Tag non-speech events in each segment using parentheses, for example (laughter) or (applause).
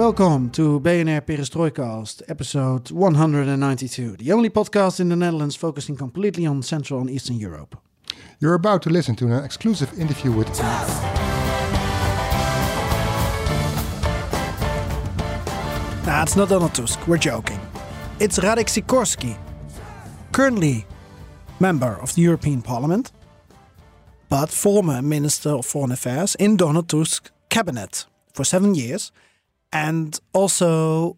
Welcome to BNR Perestrojkast, episode 192, the only podcast in the Netherlands focusing completely on Central and Eastern Europe. You're about to listen to an exclusive interview with. Nah, it's not Donald Tusk, we're joking. It's Radek Sikorski, currently member of the European Parliament, but former Minister of Foreign Affairs in Donald Tusk's cabinet for seven years, and also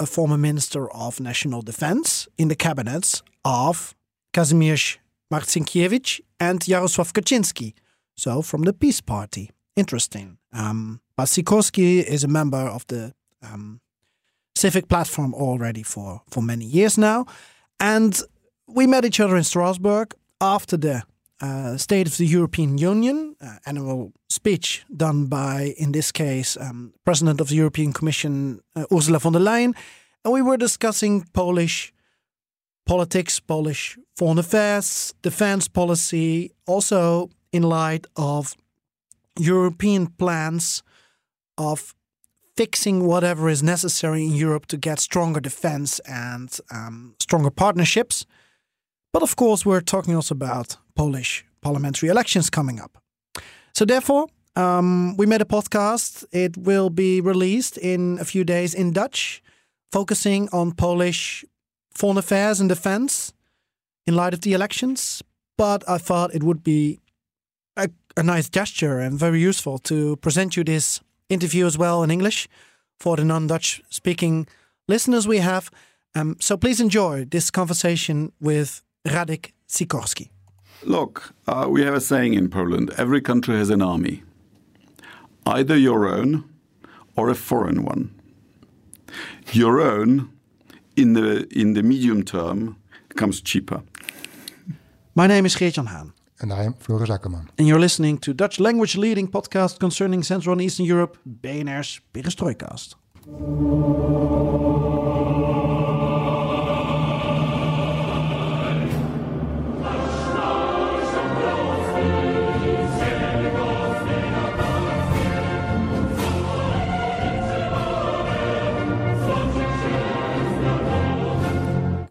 a former Minister of National Defense in the cabinets of Kazimierz Marcinkiewicz and Jarosław Kaczynski, so from the PiS Party. Interesting. Um, but Sikorski is a member of the um, Civic Platform already for, for many years now. And we met each other in Strasbourg after the uh, State of the European Union uh, annual speech done by, in this case, um, President of the European Commission uh, Ursula von der Leyen. And we were discussing Polish politics, Polish foreign affairs, defense policy, also in light of European plans of fixing whatever is necessary in Europe to get stronger defense and um, stronger partnerships. But of course, we're talking also about Polish parliamentary elections coming up. So, therefore, um, we made a podcast. It will be released in a few days in Dutch, focusing on Polish foreign affairs and defense in light of the elections. But I thought it would be a, a nice gesture and very useful to present you this interview as well in English for the non Dutch speaking listeners we have. Um, so please enjoy this conversation with Radek Sikorski. Look, uh, we have a saying in Poland every country has an army, either your own or a foreign one. Your own, in the, in the medium term, comes cheaper. My name is Geert-Jan Hahn. And I am Floris Akkerman. And you're listening to Dutch language leading podcast concerning Central and Eastern Europe, BNR's Perestrojkast.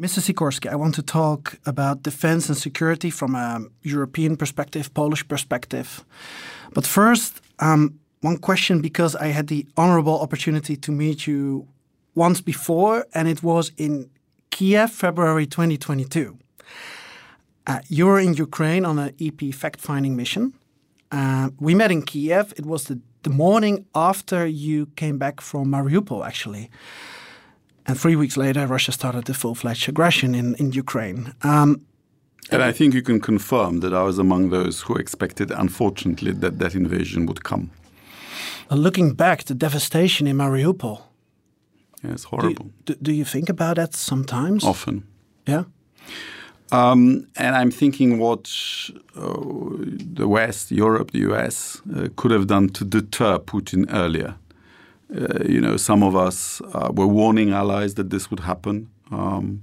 Mr. Sikorski, I want to talk about defense and security from a European perspective, Polish perspective. But first, um, one question because I had the honorable opportunity to meet you once before, and it was in Kiev, February 2022. Uh, you were in Ukraine on an EP fact finding mission. Uh, we met in Kiev. It was the, the morning after you came back from Mariupol, actually. And three weeks later, Russia started the full fledged aggression in, in Ukraine. Um, and I think you can confirm that I was among those who expected, unfortunately, that that invasion would come. looking back, the devastation in Mariupol. Yeah, it's horrible. Do you, do, do you think about that sometimes? Often. Yeah. Um, and I'm thinking what uh, the West, Europe, the US uh, could have done to deter Putin earlier. Uh, you know, some of us uh, were warning allies that this would happen. Um,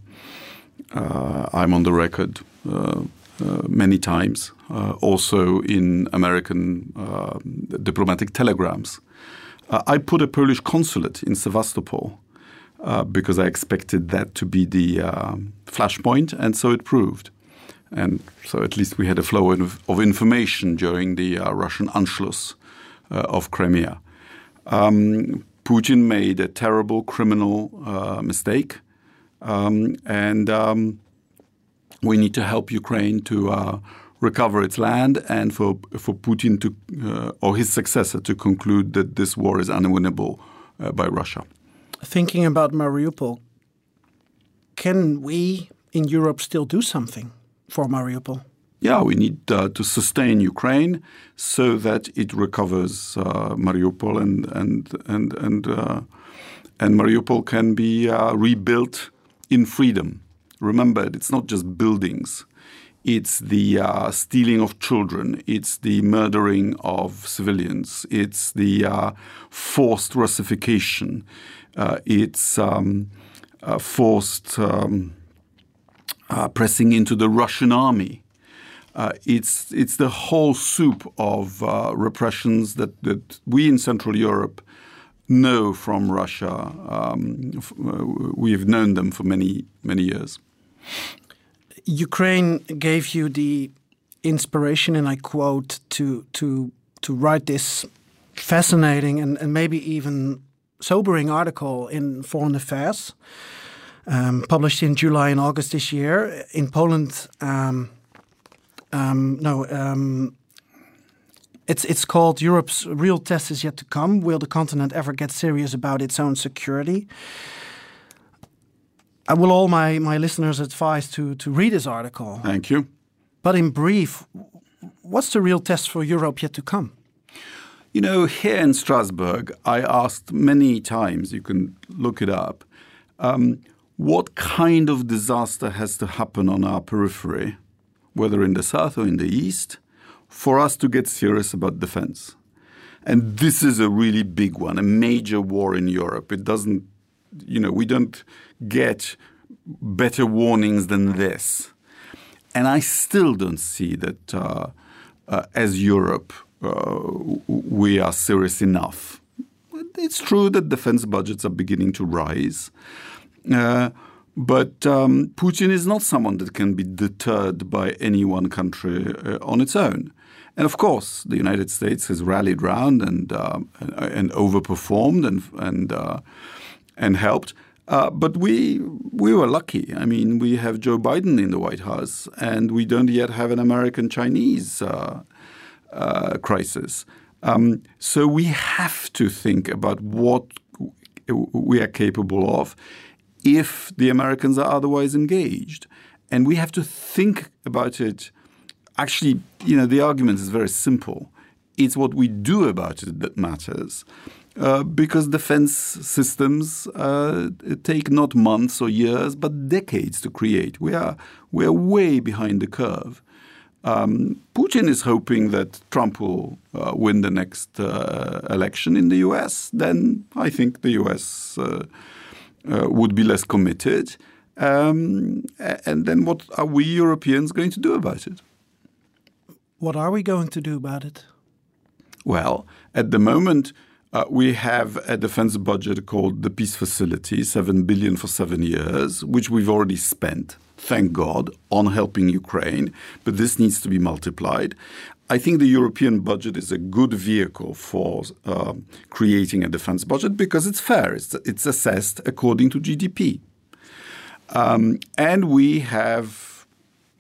uh, I'm on the record uh, uh, many times, also in American diplomatic telegrams. I put a Polish consulate in Sevastopol because I expected that to be the flashpoint, and so it proved. And so at least we had a flow of, of information during the Russian Anschluss of Crimea. Um, Putin made a terrible criminal uh, mistake, um, and um, we need to help Ukraine to uh, recover its land and for for Putin to uh, or his successor to conclude that this war is unwinnable uh, by Russia. Thinking about Mariupol, can we in Europe still do something for Mariupol? Yeah, we need uh, to sustain Ukraine so that it recovers uh, Mariupol and and and and uh, and Mariupol can be uh, rebuilt in freedom. Remember, it's not just buildings; it's the uh, stealing of children, it's the murdering of civilians, it's the uh, forced Russification, it's um, forced um, pressing into the Russian army uh, it's it's the whole soup of uh, repressions that, that we in Central Europe know from Russia. Um, uh, we've known them for many many years. Ukraine gave you the inspiration, and I quote, to to to write this fascinating and, and maybe even sobering article in Foreign Affairs, um, published in July and August this year. In Poland, um, um, no, um, it's it's called Europe's real test is yet to come. Will the continent ever get serious about its own security? I will all my, my listeners advise to to read this article. Thank you. But in brief, what's the real test for Europe yet to come? You know, here in Strasbourg, I asked many times. You can look it up. Um, what kind of disaster has to happen on our periphery whether in the south or in the east, for us to get serious about defense. And this is a really big one, a major war in Europe. It doesn't, you know, we don't get better warnings than this. And I still don't see that uh, uh, as Europe, uh, we are serious enough. It's true that defense budgets are beginning to rise. But um, Putin is not someone that can be deterred by any one country uh, on its own. And of course, the United States has rallied round and uh, and, overperformed and and uh, and helped. Uh, but we we were lucky. I mean, we have Joe Biden in the White House, and we don't yet have an American-Chinese uh, uh, crisis. Um, so we have to think about what we are capable of if the Americans are otherwise engaged. And we have to think about it. Actually, you know, the argument is very simple. It's what we do about it that matters. Uh, because defense systems uh, take not months or years, but decades to create. We are, we are way behind the curve. Um, Putin is hoping that Trump will uh, win the next uh, election in the US. Then I think the US uh, would be less committed. Um, and then what are we Europeans going to do about it? What are we going to do about it? Well, at the moment, uh, we have a defense budget called the Peace Facility, 7 billion for seven years, which we've already spent, thank God, on helping Ukraine. But this needs to be multiplied. I think the European budget is a good vehicle for uh, creating a defense budget because it's fair. It's, it's assessed according to GDP. Um, and we have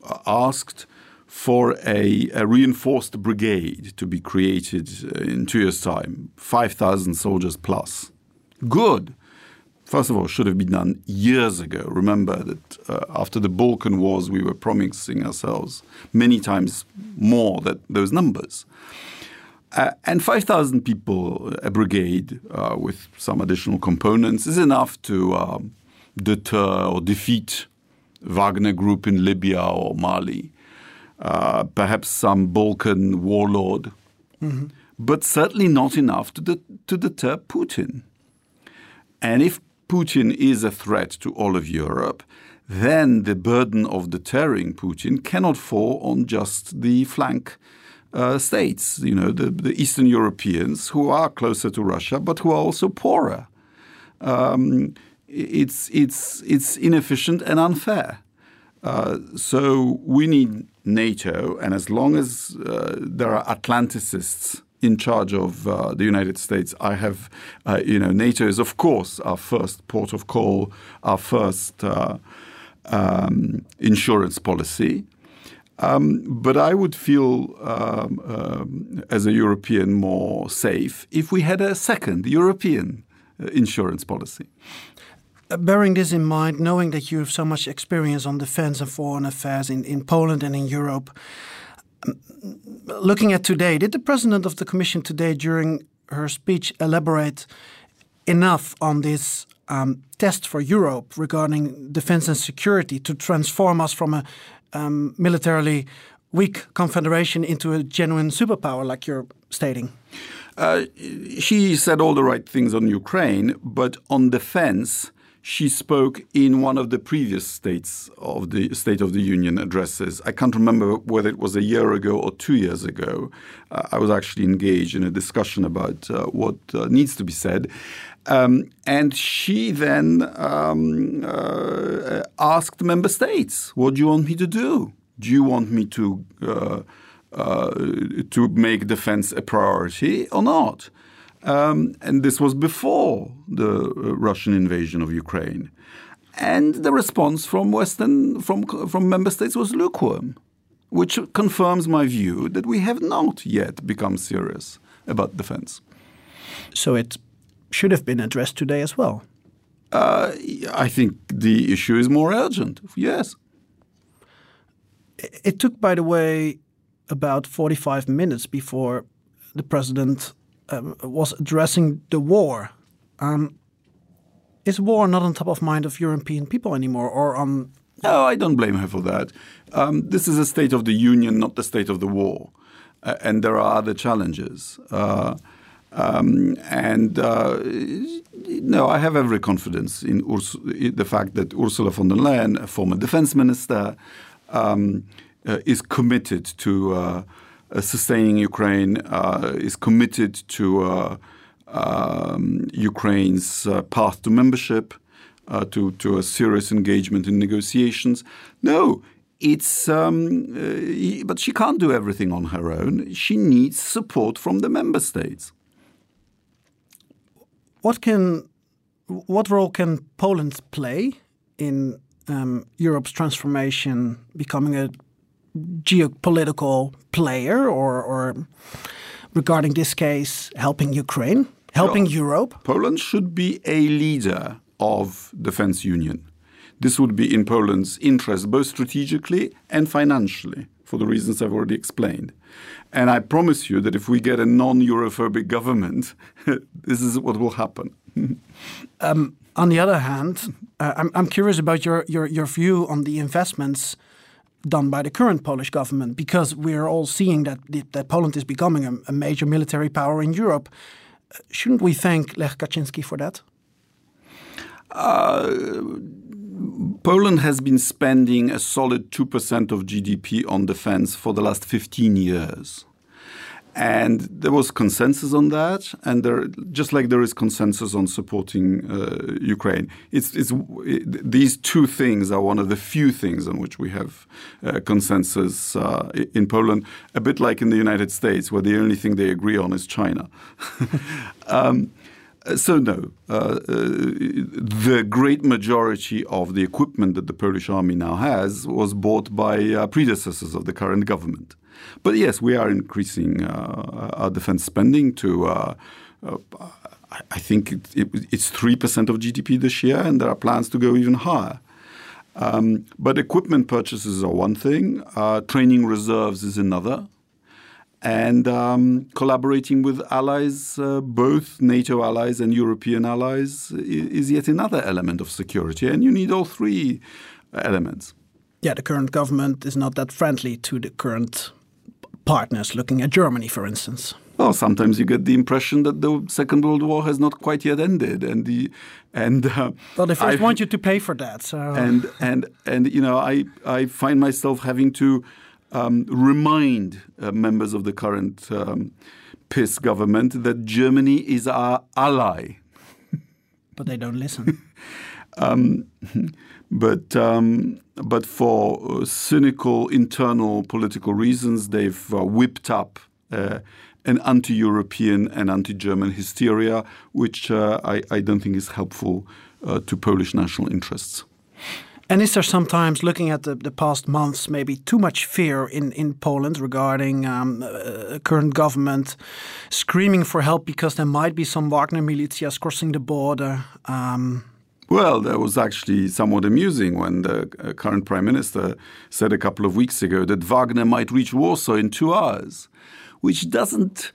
uh, asked for a, a, reinforced brigade to be created in two years' time, 5,000 soldiers plus. Good first of all, should have been done years ago. Remember that uh, after the Balkan Wars, we were promising ourselves many times more that those numbers. Uh, and 5,000 people, a brigade uh, with some additional components, is enough to um, deter or defeat Wagner Group in Libya or Mali, uh, perhaps some Balkan warlord, mm-hmm. but certainly not enough to, de- to deter Putin. And if Putin is a threat to all of Europe, then the burden of deterring Putin cannot fall on just the flank uh, states, you know, the, the, Eastern Europeans who are closer to Russia, but who are also poorer. Um, it's, it's, it's inefficient and unfair. Uh, so we need NATO, and as long as uh, there are Atlanticists in charge of uh, the United States. I have, uh, you know, NATO is of course our first port of call, our first uh, um, insurance policy. Um, but I would feel, um, um as a European, more safe if we had a second European uh, insurance policy. bearing this in mind, knowing that you have so much experience on defense and foreign affairs in, in Poland and in Europe, looking at today, did the president of the Commission today, during her speech, elaborate enough on this um, test for Europe regarding defense and security to transform us from a um, militarily weak confederation into a genuine superpower, like you're stating? Uh, she said all the right things on Ukraine, but on defense, she spoke in one of the previous states of the State of the Union addresses. I can't remember whether it was a year ago or two years ago. Uh, I was actually engaged in a discussion about uh, what uh, needs to be said. Um, and she then um, uh, asked member states, What do you want me to do? Do you want me to, uh, uh, to make defense a priority or not? Um, and this was before the uh, Russian invasion of Ukraine. And the response from Western, from, from member states was lukewarm, which confirms my view that we have not yet become serious about defense. So it should have been addressed today as well. Uh, I think the issue is more urgent, yes. It took, by the way, about 45 minutes before the president um, was addressing the war. Um, is war not on top of mind of European people anymore, or on? No, I don't blame her for that. Um, this is a state of the union, not the state of the war, uh, and there are other challenges. Uh, um, and uh, no, I have every confidence in, Urs the fact that Ursula von der Leyen, a former defense minister, um, uh, is committed to uh, sustaining Ukraine, uh, is committed to uh, um, Ukraine's path to membership, to, to a serious engagement in negotiations. No, it's um, uh, but she can't do everything on her own. She needs support from the member states. What can, what role can Poland play in um, Europe's transformation, becoming a geopolitical player or, or regarding this case helping Ukraine, helping Europe? Poland should be a leader of defense union. This would be in Poland's interest, both strategically and financially, for the reasons I've already explained. And I promise you that if we get a non Europhobic government, (laughs) this is what will happen. (laughs) um, on the other hand, uh, I'm, I'm curious about your, your, your view on the investments done by the current Polish government because we are all seeing that that Poland is becoming a, a major military power in Europe. Shouldn't we thank Lech Kaczynski for that? Uh, Poland has been spending a solid 2% of GDP on defense for the last 15 years. And there was consensus on that, and there, just like there is consensus on supporting uh, Ukraine, it's, it's it, these two things are one of the few things on which we have uh, consensus uh, in Poland. A bit like in the United States, where the only thing they agree on is China. (laughs) um, so no, uh, uh, the great majority of the equipment that the Polish army now has was bought by uh, predecessors of the current government. But yes, we are increasing uh, our defense spending to. Uh, uh, I think it, it, it's three percent of GDP this year, and there are plans to go even higher. Um, but equipment purchases are one thing. Uh, training reserves is another. And um, collaborating with allies, uh, both NATO allies and European allies, is yet another element of security. And you need all three elements. Yeah, the current government is not that friendly to the current partners, looking at Germany, for instance? Well, sometimes you get the impression that the Second World War has not quite yet ended, and the and uh, well, they 1st want you to pay for that. So and and and you know, I I find myself having to um, remind uh, members of the current um, PiS government that Germany is our ally. but they don't listen. (laughs) um, but um, but for uh, cynical internal political reasons, they've uh, whipped up uh, an anti-European and anti-German hysteria, which I, I, don't think is helpful to Polish national interests. And is there sometimes, looking at the, the past months, maybe too much fear in, in Poland regarding um, uh, current government screaming for help because there might be some Wagner militias crossing the border? Um, Well, that was actually somewhat amusing when the uh, current prime minister said a couple of weeks ago that Wagner might reach Warsaw in two hours, which doesn't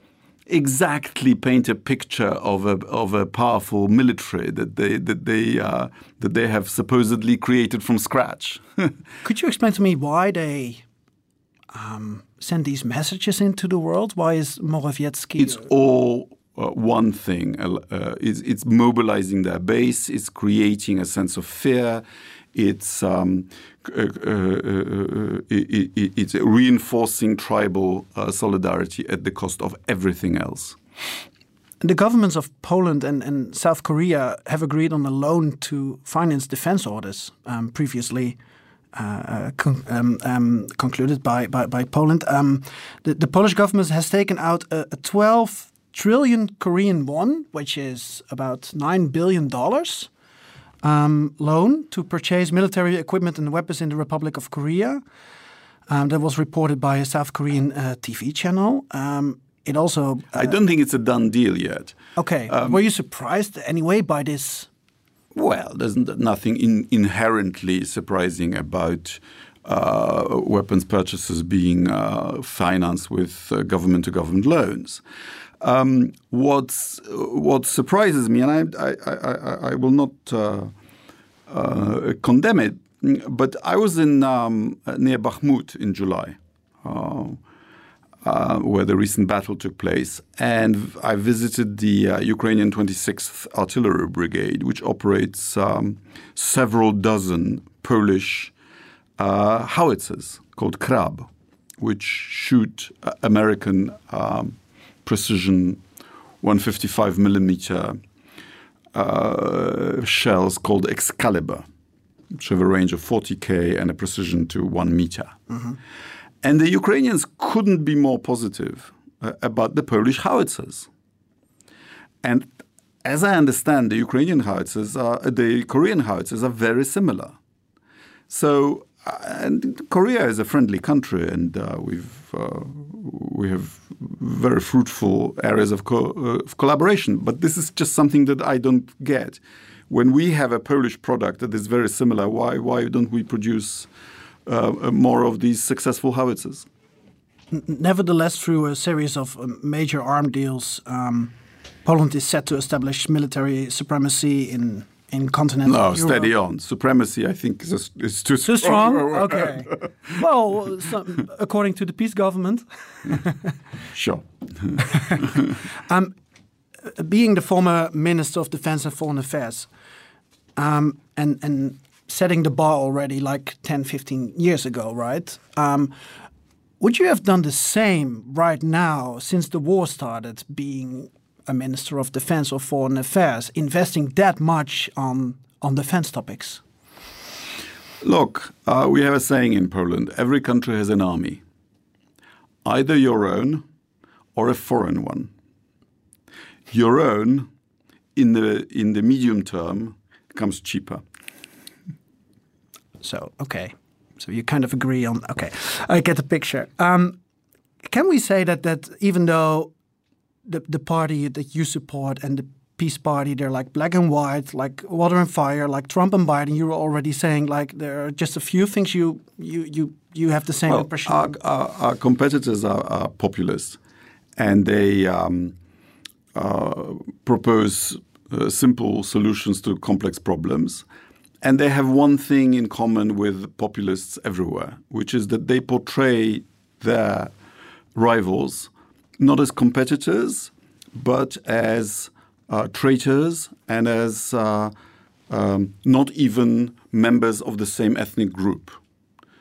exactly paint a picture of a of a powerful military that they that they uh, that they have supposedly created from scratch. (laughs) Could you explain to me why they um, send these messages into the world? Why is Morawiecki? It's all uh, one thing. Uh, uh, it's, it's, mobilizing their base. It's creating a sense of fear. It's um, uh, uh, uh, it, it, it's reinforcing tribal solidarity at the cost of everything else. The governments of Poland and, and South Korea have agreed on a loan to finance defense orders um, previously. Uh, con um, um, concluded by, by, by Poland. Um, the, the, Polish government has taken out a, a 12 trillion Korean won, which is about $9 billion, um, loan to purchase military equipment and weapons in the Republic of Korea. Um, that was reported by a South Korean uh, TV channel. Um, it also. Uh, I don't think it's a done deal yet. Okay. Um, Were you surprised anyway by this? Well, there's nothing in, inherently surprising about uh, weapons purchases being uh, financed with government to government loans. Um, what's, what surprises me, and I, I, I, I will not uh, uh, condemn it, but I was in um, near Bakhmut in July, uh, uh where the recent battle took place, and I visited the uh, Ukrainian 26th Artillery Brigade, which operates um, several dozen Polish uh, howitzers called Krab, which shoot American um, precision 155 millimeter uh, shells called Excalibur, which have a range of 40k and a precision to one meter. Mm-hmm. And the Ukrainians couldn't be more positive uh, about the Polish howitzers. And as I understand, the Ukrainian howitzers are the Korean howitzers are very similar. So and Korea is a friendly country, and uh, we've uh, we have very fruitful areas of, co uh, of, collaboration. But this is just something that I don't get. When we have a Polish product that is very similar, why why don't we produce uh, more of these successful howitzers? Nevertheless, through a series of um, major arm deals, um, Poland is set to establish military supremacy in in continental no, Europe. steady on. Supremacy, I think, is, is too, too strong. okay. (laughs) well, some, according to the PiS government. (laughs) sure. (laughs) um, being the former Minister of Defense and Foreign Affairs, um, and and setting the bar already like 10, 15 years ago, right? Um, would you have done the same right now since the war started, being a minister of defense or foreign affairs investing that much on on defense topics? Look, uh, we have a saying in Poland: every country has an army, either your own or a foreign one. Your own, in the in the medium term, comes cheaper. So okay, so you kind of agree on okay, I get the picture. Um, can we say that that even though the, the party that you support and the PiS party they're like black and white like water and fire like trump and biden you were already saying like there are just a few things you you you you have the same well, impression our, our, our competitors are, are populist and they um, uh, propose uh, simple solutions to complex problems and they have one thing in common with populists everywhere which is that they portray their rivals not as competitors, but as uh, traitors and as uh, um, not even members of the same ethnic group.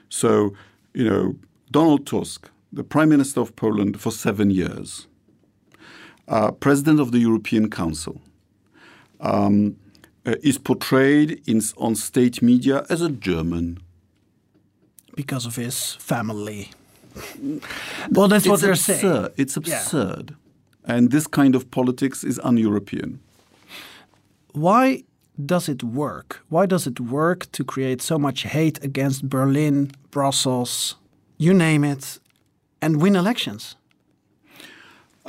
So, you know, Donald Tusk, the Prime Minister of Poland for seven years, uh, President of the European Council, um, uh, is portrayed in, on state media as a German. Because of his family well, that's it's what they're absurd. saying. It's absurd. Yeah. And this kind of politics is un European. Why does it work? Why does it work to create so much hate against Berlin, Brussels, you name it, and win elections?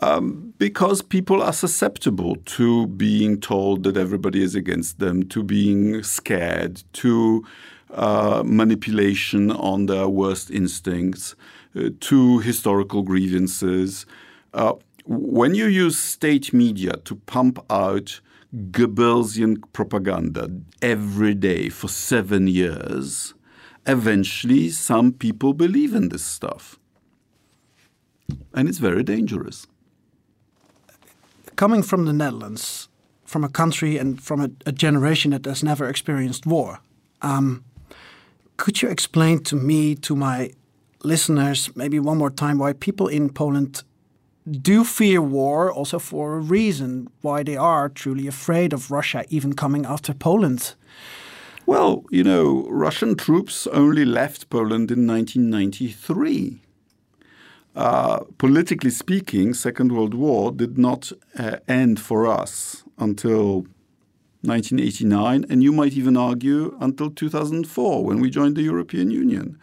Um, because people are susceptible to being told that everybody is against them, to being scared, to uh, manipulation on their worst instincts, to historical grievances. Uh, when you use state media to pump out Goebbelsian propaganda every day for seven years, eventually some people believe in this stuff. And it's very dangerous coming from the Netherlands, from a country and from a, a generation that has never experienced war, um, could you explain to me, to my listeners, maybe one more time, why people in Poland do fear war, also for a reason, why they are truly afraid of Russia even coming after Poland? Well, you know, Russian troops only left Poland in 1993. Uh, politically speaking, Second World War did not uh, end for us until 1989, and you might even argue until 2004 when we joined the European Union.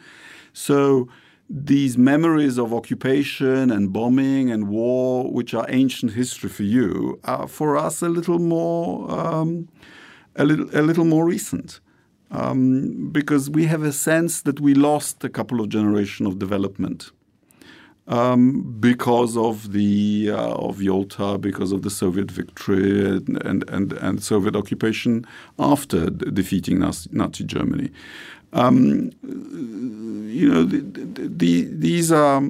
So these memories of occupation and bombing and war, which are ancient history for you, are for us a little more um, a little a little more recent. Um, because we have a sense that we lost a couple of generations of development um, because of the uh, of Yalta, because of the Soviet victory and and, and, and Soviet occupation after defeating Nazi, Nazi Germany. Um, you know, the, the, these are.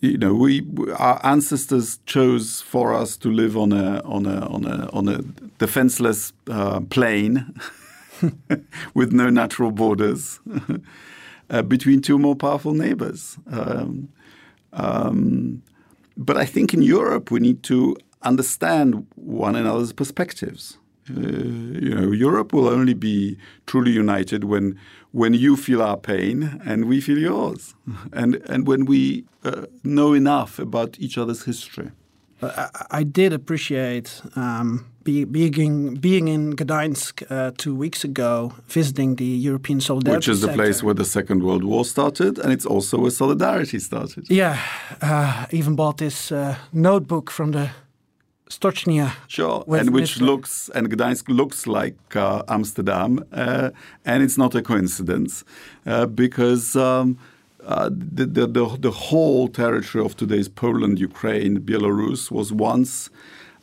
You know, we our ancestors chose for us to live on a on a on a on a defenseless uh, plain (laughs) with no natural borders (laughs) uh, between two more powerful neighbors. Um, um, but I think in Europe we need to understand one another's perspectives. Uh, you know, Europe will only be truly united when when you feel our pain and we feel yours, and and when we uh, know enough about each other's history. I, I did appreciate um, be, being being in Gdansk uh, two weeks ago, visiting the European Solidarity, which is the Center. place where the Second World War started, and it's also where Solidarity started. Yeah, uh, even bought this uh, notebook from the Stocznia. Sure, and which Mr. looks and Gdansk looks like uh, Amsterdam, uh, and it's not a coincidence uh, because. Um, uh, the, the, the, the, whole territory of today's Poland, Ukraine, Belarus was once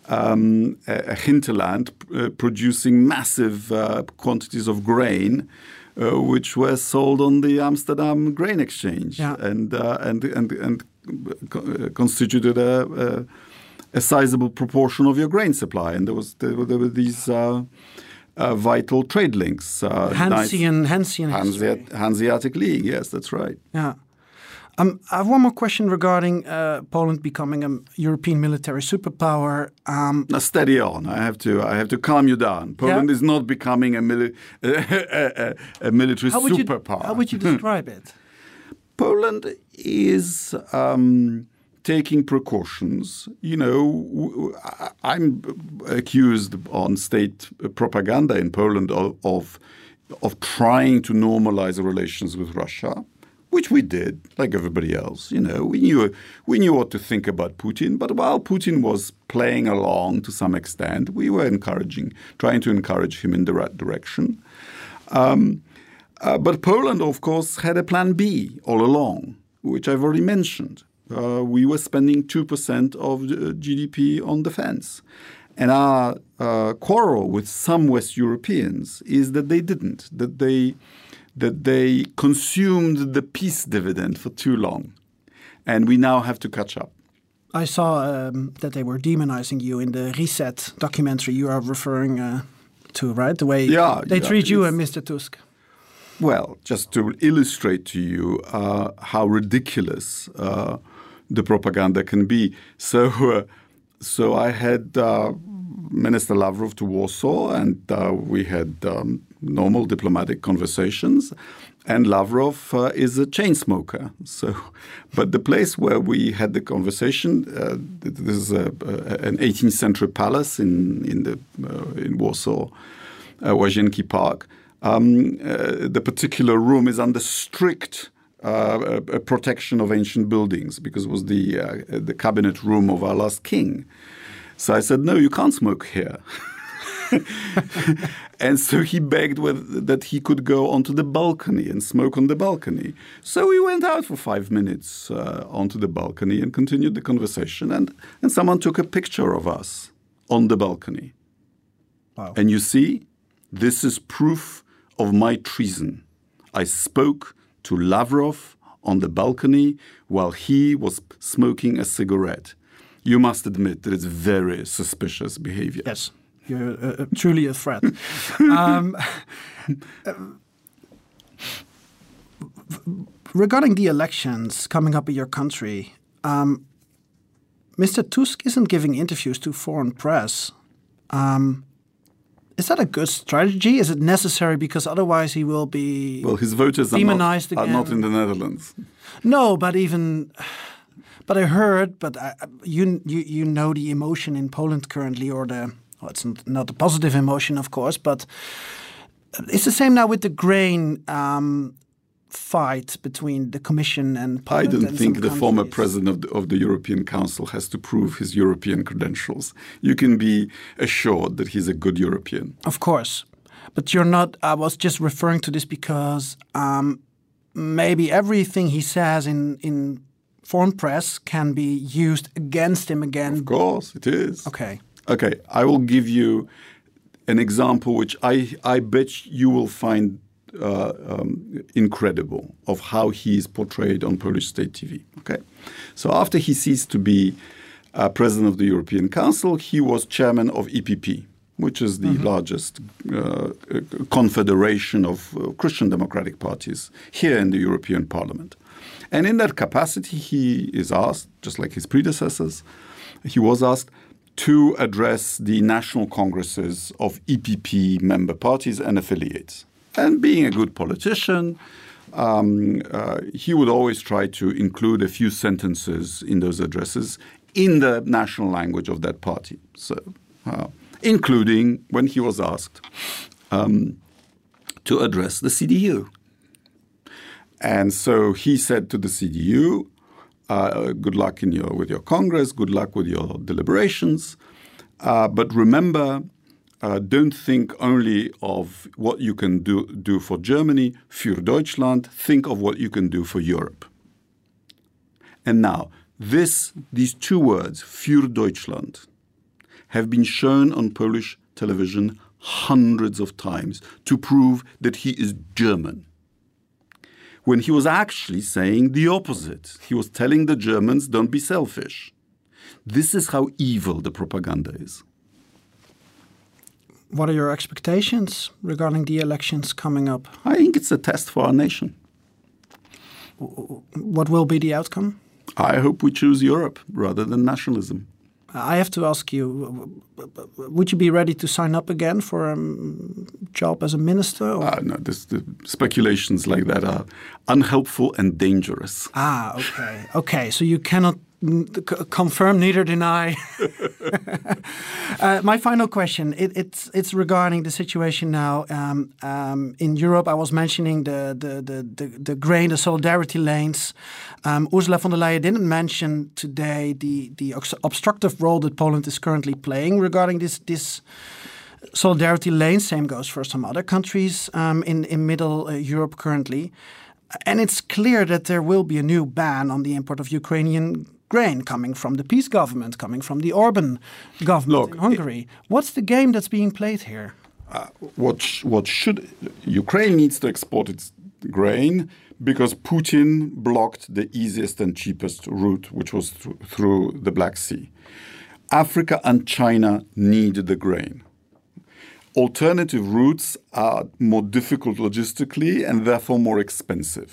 um, a, a, hinterland uh, producing massive uh, quantities of grain. Which were sold on the Amsterdam Grain Exchange yeah. and, uh, and and and constituted a, a, a, sizable proportion of your grain supply. And there was there were, there were these uh, vital trade links. Uh, Hansean, Hansean Hanseat, Hanseatic League, yes, that's right. Yeah. Um, I have one more question regarding uh, Poland becoming a European military superpower. Um, now, steady on. I have to. I have to calm you down. Poland yeah. is not becoming a, mili (laughs) a, a, a military how superpower. You, how would you (laughs) describe it? Poland is um, taking precautions. You know, I'm accused on state propaganda in Poland of, of, of trying to normalize relations with Russia, which we did, like everybody else. You know, we knew we knew what to think about Putin, but while Putin was playing along to some extent, we were encouraging, trying to encourage him in the right direction. Um, uh, but Poland, of course, had a plan B all along, which I've already mentioned uh, we were spending 2% of GDP on defense. And our uh, quarrel with some West Europeans is that they didn't, that they, that they consumed the peace dividend for too long. And we now have to catch up. I saw um, that they were demonizing you in the Reset documentary you are referring uh, to, right? The way yeah, they yeah, treat you and Mr. Tusk. Well, just to illustrate to you uh, how ridiculous uh, the propaganda can be. So, uh, so I had uh, Minister Lavrov to Warsaw, and uh, we had um, normal diplomatic conversations. And Lavrov uh, is a chain smoker. So, but the place where we had the conversation, uh, this is a, a, an 18th century palace in in the uh, in Warsaw, uh, Park. Um, the particular room is under strict uh, a, a protection of ancient buildings because it was the uh, the cabinet room of our last king. So I said, no, you can't smoke here. (laughs) and so he begged with, that he could go onto the balcony and smoke on the balcony. So we went out for five minutes uh, onto the balcony and continued the conversation. And, and someone took a picture of us on the balcony. Wow. And you see, this is proof of my treason. I spoke to Lavrov on the balcony while he was smoking a cigarette. You must admit that it's very suspicious behavior. Yes, you're uh, uh, truly a threat. (laughs) um, uh, regarding the elections coming up in your country, um, Mr. Tusk isn't giving interviews to foreign press. Um, is that a good strategy? Is it necessary because otherwise he will be well? His voters are demonized not, are not in the Netherlands. No, but even but I heard, but I, you you you know the emotion in Poland currently, or the well, it's not, not a positive emotion, of course, but it's the same now with the grain um, fight between the Commission and Poland. I don't and think the former president of the, of the European Council has to prove his European credentials. You can be assured that he's a good European. Of course, but you're not. I was just referring to this because um, maybe everything he says in in foreign press can be used against him again. Of course, it is. Okay. Okay, I will give you an example which I, I bet you will find uh, um, incredible of how he is portrayed on Polish state TV. Okay, so after he ceased to be uh, president of the European Council, he was chairman of EPP, which is the largest uh, confederation of uh, Christian democratic parties here in the European Parliament. And in that capacity, he is asked, just like his predecessors, he was asked to address the national congresses of EPP member parties and affiliates. And being a good politician, um, uh, he would always try to include a few sentences in those addresses in the national language of that party. So, uh, including when he was asked um, to address the CDU. And so he said to the CDU, uh, good luck in your, with your Congress, good luck with your deliberations. Uh, but remember, uh, don't think only of what you can do, do for Germany, für Deutschland, think of what you can do for Europe. And now, this, these two words, für Deutschland, have been shown on Polish television hundreds of times to prove that he is German when he was actually saying the opposite. He was telling the Germans, don't be selfish. This is how evil the propaganda is. What are your expectations regarding the elections coming up? I think it's a test for our nation. What will be the outcome? I hope we choose Europe rather than nationalism. I have to ask you: Would you be ready to sign up again for a um, job as a minister? Uh, no, this, the speculations like that are unhelpful and dangerous. ah, okay, okay. So you cannot confirm, neither deny. (laughs) uh, my final question: it, it's it's regarding the situation now um, um, in Europe. I was mentioning the the the the, the grain, the solidarity lanes. Um, Ursula von der Leyen didn't mention today the the obstructive role that Poland is currently playing regarding this this solidarity lane. Same goes for some other countries um, in in Middle uh, Europe currently. And it's clear that there will be a new ban on the import of Ukrainian grain coming from the PiS government, coming from the Orban government Look, in Hungary. What's the game that's being played here? Uh, what sh- what should Ukraine needs to export its grain because Putin blocked the easiest and cheapest route, which was th- through the Black Sea. Africa and China need the grain. Alternative routes are more difficult logistically and therefore more expensive.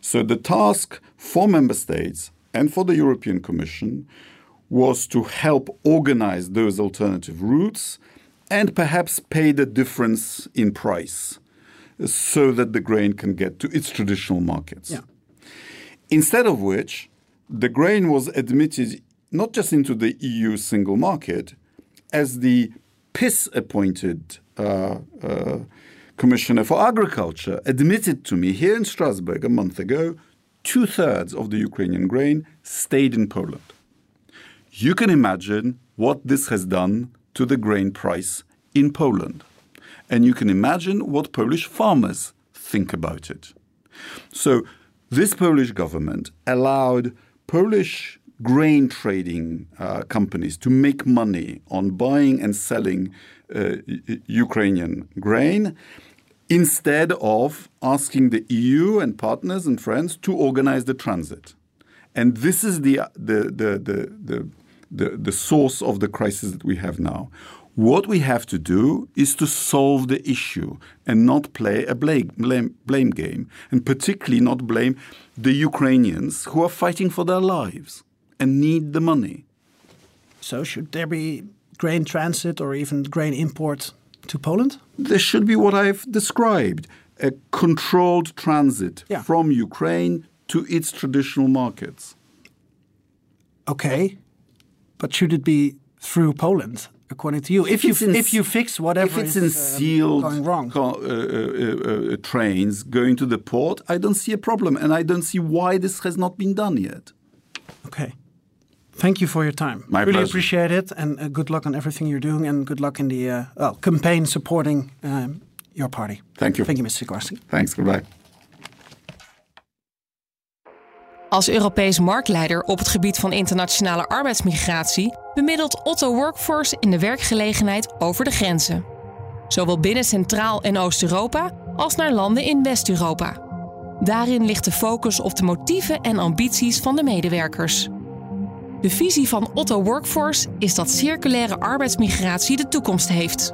So the task for member states and for the European Commission was to help organize those alternative routes and perhaps pay the difference in price so that the grain can get to its traditional markets. Yeah. Instead of which, the grain was admitted not just into the EU single market as the PIS appointed uh, uh, commissioner for agriculture, admitted to me here in Strasbourg a month ago two thirds of the Ukrainian grain stayed in Poland. You can imagine what this has done to the grain price in Poland. And you can imagine what Polish farmers think about it. So, this Polish government allowed Polish grain trading uh, companies to make money on buying and selling uh, Ukrainian grain instead of asking the EU and partners and friends to organize the transit. And this is the, the, the, the, the, source of the crisis that we have now. What we have to do is to solve the issue and not play a blame, blame, blame game, and particularly not blame the Ukrainians who are fighting for their lives and need the money. So, should there be grain transit or even grain import to Poland? There should be what I've described a controlled transit Yeah. from Ukraine to its traditional markets. Okay, but should it be through Poland, according to you? If, If you in- if you fix whatever if it's is in um, going wrong, co- uh, uh, uh, uh, trains going to the port, I don't see a problem, and I don't see why this has not been done yet. okay. Thank you for your time. My really pleasure. appreciate it, and uh, good luck on everything you're doing, and good luck in the uh, well, campaign supporting um, your party. Thank you. Thank you, Mr. Sikorsky. Thanks. Goodbye. Als Europees marktleider op het gebied van internationale arbeidsmigratie bemiddelt Otto Workforce in de werkgelegenheid over de grenzen. Zowel binnen Centraal- en Oost-Europa als naar landen in West-Europa. Daarin ligt de focus op de motieven en ambities van de medewerkers. De visie van Otto Workforce is dat circulaire arbeidsmigratie de toekomst heeft.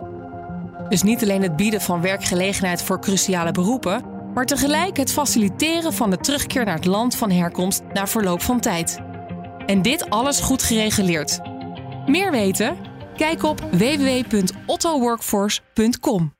Dus niet alleen het bieden van werkgelegenheid voor cruciale beroepen, maar tegelijk het faciliteren van de terugkeer naar het land van herkomst na verloop van tijd. En dit alles goed gereguleerd. Meer weten? Kijk op www.ottoworkforce.com.